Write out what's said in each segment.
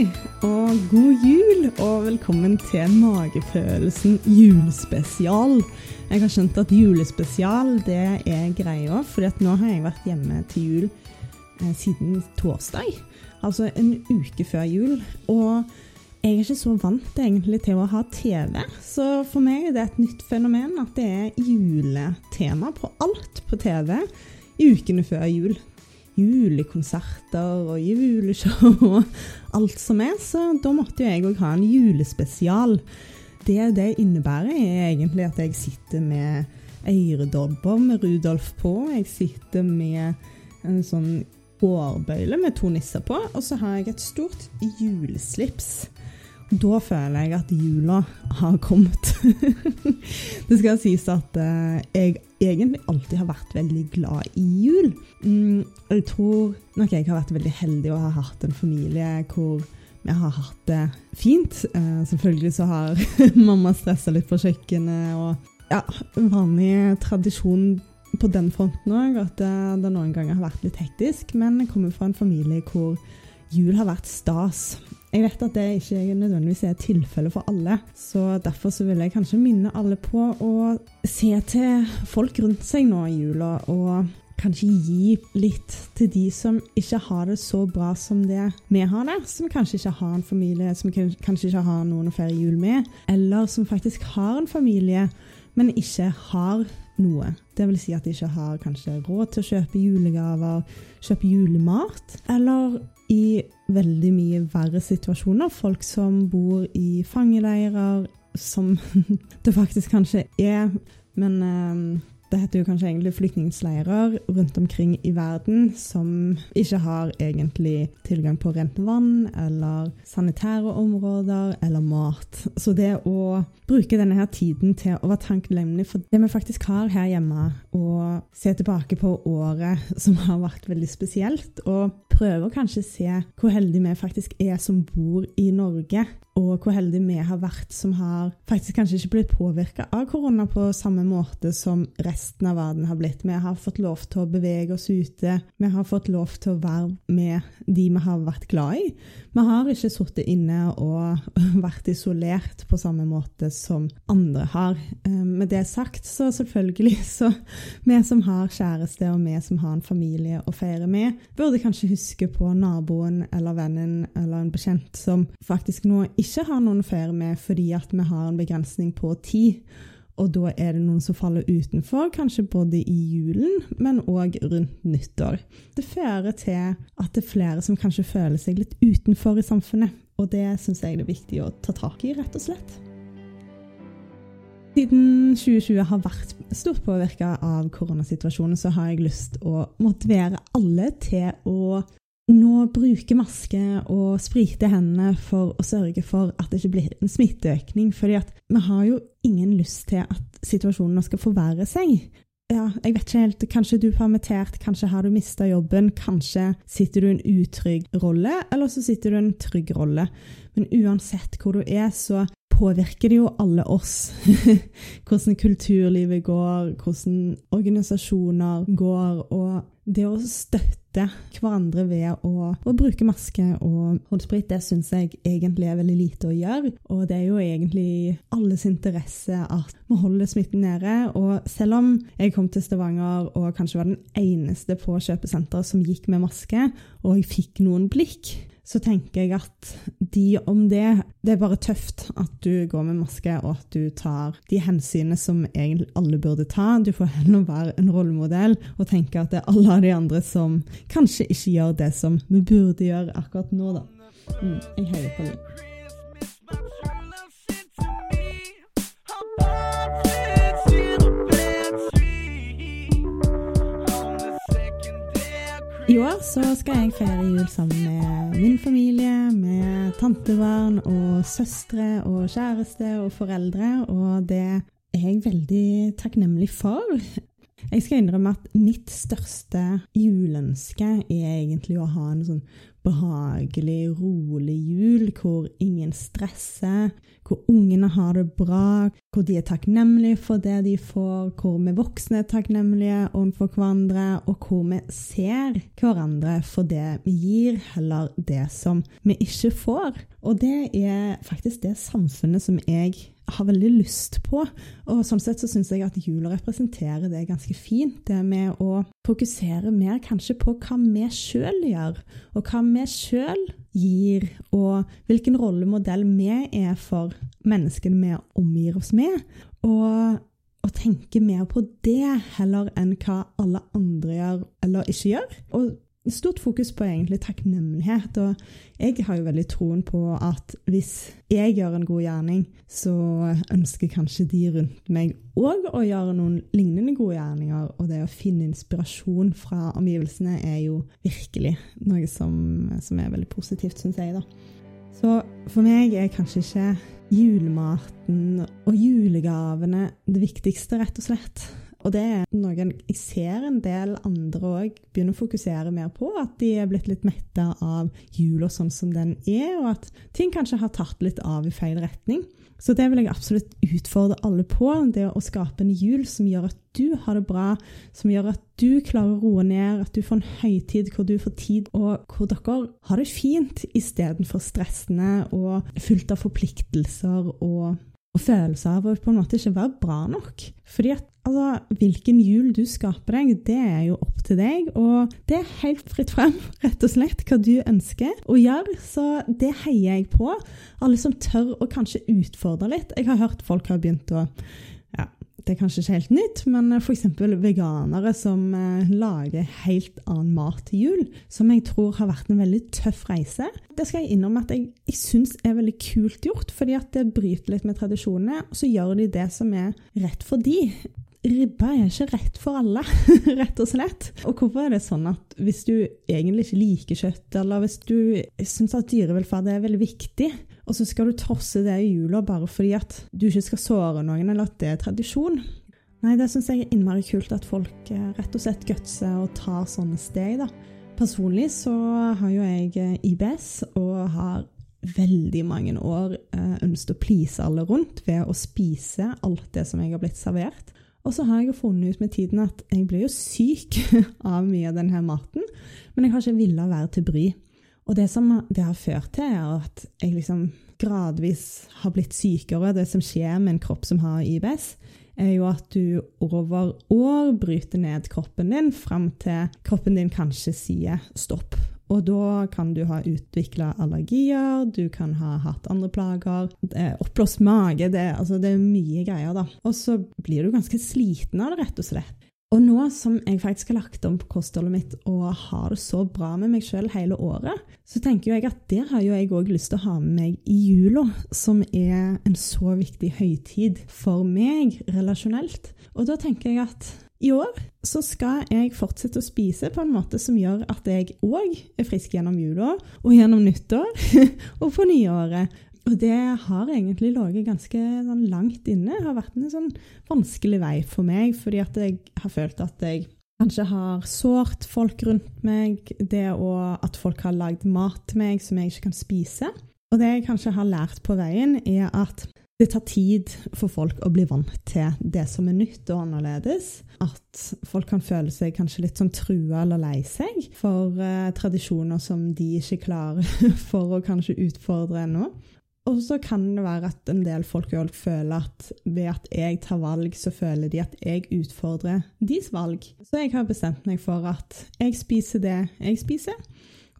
Og god jul, og velkommen til Magefølelsen julespesial. Jeg har skjønt at julespesial det er greia, for nå har jeg vært hjemme til jul eh, siden torsdag. Altså en uke før jul. Og jeg er ikke så vant egentlig til å ha TV, så for meg er det et nytt fenomen at det er juletema på alt på TV ukene før jul julekonserter og juleshow og alt som er, så da måtte jo jeg òg ha en julespesial. Det det innebærer, er egentlig at jeg sitter med øredobber med Rudolf på. Jeg sitter med en sånn hårbøyle med to nisser på, og så har jeg et stort juleslips. Da føler jeg at jula har kommet. det skal sies at uh, jeg egentlig alltid har vært veldig glad i jul. Mm, jeg tror nok jeg har vært veldig heldig og har hatt en familie hvor vi har hatt det fint. Uh, selvfølgelig så har mamma stressa litt på kjøkkenet, og ja, vanlig tradisjon på den fronten òg, at det, det noen ganger har vært litt hektisk. Men jeg kommer fra en familie hvor jul har vært stas. Jeg vet at det ikke nødvendigvis er tilfellet for alle, så derfor så vil jeg kanskje minne alle på å se til folk rundt seg nå i jula, og kanskje gi litt til de som ikke har det så bra som det vi har det. Som kanskje ikke har en familie, som kanskje ikke har noen å feire jul med, eller som faktisk har en familie, men ikke har noe. Det vil si at de ikke har kanskje råd til å kjøpe julegaver, kjøpe julemat, eller i veldig mye verre situasjoner. Folk som bor i fangeleirer, som det faktisk kanskje er. Men um, det heter jo kanskje egentlig flyktningleirer rundt omkring i verden som ikke har egentlig tilgang på rent vann eller sanitære områder eller mat. Så det å bruke denne her tiden til å være tanklemlig for det vi faktisk har her hjemme, og se tilbake på året som har vært veldig spesielt, og prøve å kanskje se hvor heldige vi faktisk er som bor i Norge og hvor heldige vi har vært som har faktisk kanskje ikke blitt påvirka av korona på samme måte som resten av verden har blitt. Vi har fått lov til å bevege oss ute. Vi har fått lov til å være med de vi har vært glad i. Vi har ikke sittet inne og vært isolert på samme måte som andre har. Eh, med det sagt, så selvfølgelig, så vi som har kjæreste og vi som har en familie å feire med, burde kanskje huske på naboen eller vennen eller en bekjent som faktisk nå ikke har noen ferie med fordi at vi har en begrensning på tid. Og da er det noen som faller utenfor, kanskje både i julen, men òg rundt nyttår. Det fører til at det er flere som kanskje føler seg litt utenfor i samfunnet. Og det syns jeg det er viktig å ta tak i, rett og slett. Siden 2020 har vært stort påvirka av koronasituasjonen, så har jeg lyst å motivere alle til å nå bruke maske og sprite hendene for å sørge for at det ikke blir en smitteøkning. fordi vi har jo ingen lyst til at situasjonen skal forverre seg. Ja, jeg vet ikke helt. Kanskje du er permittert, kanskje har du mista jobben, kanskje sitter du i en utrygg rolle, eller så sitter du i en trygg rolle. Men uansett hvor du er, så påvirker det jo alle oss. hvordan kulturlivet går, hvordan organisasjoner går, og det å støtte hverandre ved å, å bruke maske og håndsprit, det syns jeg egentlig er veldig lite å gjøre. Og det er jo egentlig alles interesse at vi holder smitten nede. Og selv om jeg kom til Stavanger og kanskje var den eneste på kjøpesenteret som gikk med maske, og jeg fikk noen blikk, så tenker jeg at de om det Det er bare tøft at du går med maske, og at du tar de hensynene som egentlig alle burde ta. Du får heller være en rollemodell og tenke at det er alle de andre som kanskje ikke gjør det som vi burde gjøre akkurat nå, da. Mm, jeg heier på dem. I år så skal jeg feire jul sammen med min familie, med tantebarn og søstre og kjæreste og foreldre, og det er jeg veldig takknemlig for. Jeg skal innrømme at mitt største juleønske er egentlig å ha en sånn behagelig, rolig jul hvor ingen stresser, hvor ungene har det bra, hvor de er takknemlige for det de får, hvor vi voksne er takknemlige overfor hverandre, og hvor vi ser hverandre for det vi gir, heller det som vi ikke får. Og det er faktisk det samfunnet som jeg har veldig lyst på. Og sånn sett så syns jeg at jula representerer det ganske fint. Det med å fokusere mer kanskje på hva vi sjøl gjør, og hva vi sjøl gir, og hvilken rollemodell vi er for menneskene vi omgir oss med. Og å tenke mer på det heller enn hva alle andre gjør eller ikke gjør. Og stort fokus på egentlig takknemlighet. Og jeg har jo veldig troen på at hvis jeg gjør en god gjerning, så ønsker kanskje de rundt meg òg å gjøre noen lignende gode gjerninger. Og det å finne inspirasjon fra omgivelsene er jo virkelig noe som, som er veldig positivt, syns jeg, da. Så for meg er kanskje ikke julematen og julegavene det viktigste, rett og slett. Og det er noe jeg ser en del andre òg begynner å fokusere mer på. At de er blitt litt metta av jula sånn som den er, og at ting kanskje har tatt litt av i feil retning. Så det vil jeg absolutt utfordre alle på. Det å skape en jul som gjør at du har det bra, som gjør at du klarer å roe ned, at du får en høytid hvor du får tid, og hvor dere har det fint istedenfor stressende og fullt av forpliktelser og og følelse av å på en måte ikke være bra nok. Fordi at altså, hvilken jul du skaper deg, det er jo opp til deg, og det er helt fritt frem, rett og slett, hva du ønsker å gjøre. Så det heier jeg på. Alle som tør å kanskje utfordre litt. Jeg har hørt folk har begynt å ja, det er kanskje ikke helt nytt, men f.eks. veganere som eh, lager helt annen mat til jul, som jeg tror har vært en veldig tøff reise. Det skal jeg innrømme at jeg, jeg syns er veldig kult gjort, fordi at det bryter litt med tradisjonene, og så gjør de det som er rett for de. Ribba er ikke rett for alle, rett og slett. Og hvorfor er det sånn at hvis du egentlig ikke liker kjøtt, eller hvis du syns at dyrevelferd er veldig viktig, og så skal du trosse det i jula bare fordi at du ikke skal såre noen, eller at det er tradisjon. Nei, det syns jeg er innmari kult at folk eh, rett og slett gutser og tar sånne steg, da. Personlig så har jo jeg eh, IBS og har veldig mange år eh, ønsket å please alle rundt ved å spise alt det som jeg har blitt servert. Og så har jeg jo funnet ut med tiden at jeg blir jo syk av mye av denne maten, men jeg har ikke villet være til bry. Og det som det har ført til, er at jeg liksom gradvis har blitt sykere. Det som skjer med en kropp som har IBS, er jo at du over år bryter ned kroppen din fram til kroppen din kanskje sier stopp. Og da kan du ha utvikla allergier, du kan ha hatt andre plager, oppblåst mage det, altså det er mye greier, da. Og så blir du ganske sliten av det, rett og slett. Og nå som jeg faktisk har lagt om på kostholdet mitt og har det så bra med meg sjøl hele året, så tenker jeg at der har jo jeg òg lyst til å ha med meg i jula, som er en så viktig høytid for meg relasjonelt. Og da tenker jeg at i år så skal jeg fortsette å spise på en måte som gjør at jeg òg er frisk gjennom jula og gjennom nyttår og på nyåret. Og det har egentlig ligget ganske sånn, langt inne. Det har vært en sånn vanskelig vei for meg, fordi at jeg har følt at jeg kanskje har sårt folk rundt meg. Det og at folk har lagd mat til meg som jeg ikke kan spise. Og det jeg kanskje har lært på veien, er at det tar tid for folk å bli vant til det som er nytt og annerledes. At folk kan føle seg kanskje litt sånn trua eller lei seg for eh, tradisjoner som de ikke klarer for å kanskje utfordre ennå. Og så kan det være at en del folk føler at ved at jeg tar valg, så føler de at jeg utfordrer deres valg. Så jeg har bestemt meg for at jeg spiser det jeg spiser.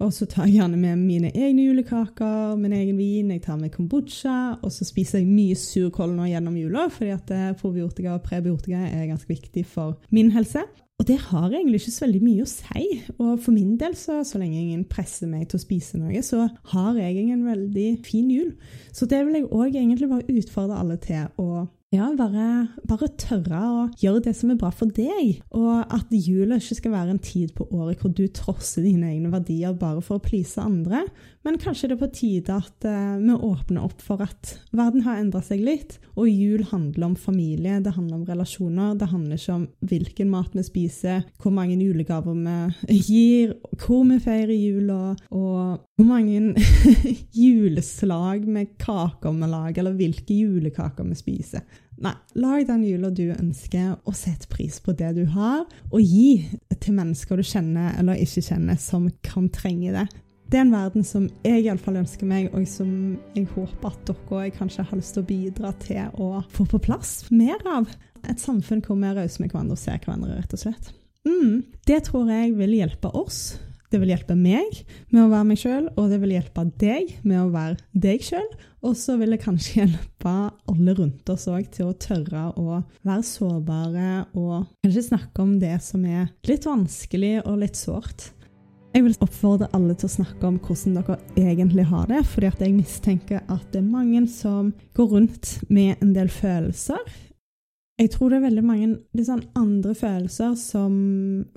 Og så tar jeg gjerne med mine egne julekaker, min egen vin, jeg tar med kombucha, og så spiser jeg mye surkål nå gjennom jula, fordi at eh, probiotika og prebiotika er ganske viktig for min helse. Og det har egentlig ikke så veldig mye å si. Og for min del, så, så lenge ingen presser meg til å spise noe, så har jeg en veldig fin jul. Så det vil jeg òg egentlig bare utfordre alle til å ja, bare, bare, tørre å gjøre det som er bra for deg. Og at jula ikke skal være en tid på året hvor du trosser dine egne verdier bare for å please andre. Men kanskje det er på tide at uh, vi åpner opp for at verden har endra seg litt. Og jul handler om familie, det handler om relasjoner. Det handler ikke om hvilken mat vi spiser, hvor mange julegaver vi gir, hvor vi feirer jula, og hvor mange juleslag med kaker vi lager, eller hvilke julekaker vi spiser. Nei, lag den jula du ønsker, og sett pris på det du har, og gi til mennesker du kjenner eller ikke kjenner, som kan trenge det. Det er en verden som jeg iallfall ønsker meg, og som jeg håper at dere kanskje har lyst til å bidra til å få på plass mer av. Et samfunn hvor vi er rause med hverandre og ser hverandre, rett og slett. Mm, det tror jeg vil hjelpe oss det vil hjelpe meg med å være meg sjøl, og det vil hjelpe deg med å være deg sjøl. Og så vil det kanskje hjelpe alle rundt oss òg til å tørre å være sårbare og kanskje snakke om det som er litt vanskelig og litt sårt. Jeg vil oppfordre alle til å snakke om hvordan dere egentlig har det, fordi jeg mistenker at det er mange som går rundt med en del følelser jeg tror det er veldig mange litt sånn andre følelser som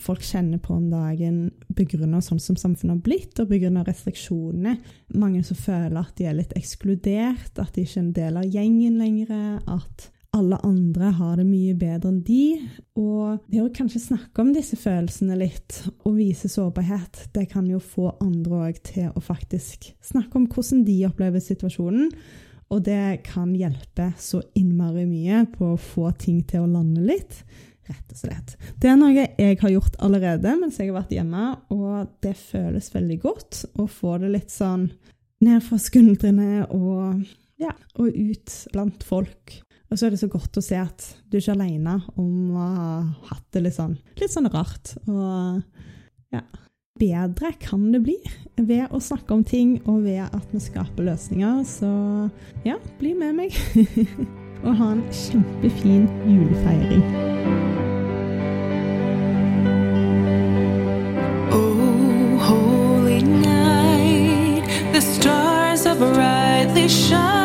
folk kjenner på om dagen begrunnet sånn som samfunnet har blitt, og begrunnet restriksjonene. Mange som føler at de er litt ekskludert, at de ikke er en del av gjengen lenger, at alle andre har det mye bedre enn de. Og det å kanskje snakke om disse følelsene litt, og vise sårbarhet, det kan jo få andre òg til å faktisk snakke om hvordan de opplever situasjonen og det kan hjelpe så innmari mye på å få ting til å lande litt. Rett og slett. Det er noe jeg har gjort allerede mens jeg har vært hjemme, og det føles veldig godt å få det litt sånn ned fra skuldrene og, ja, og ut blant folk. Og så er det så godt å se at du er ikke aleine om å ha hatt det litt sånn, litt sånn rart. Og ja Bedre kan det bli ved å snakke om ting og ved at vi skaper løsninger. Så ja, bli med meg. og ha en kjempefin julefeiring. Oh, holy night, the stars are brightly shining.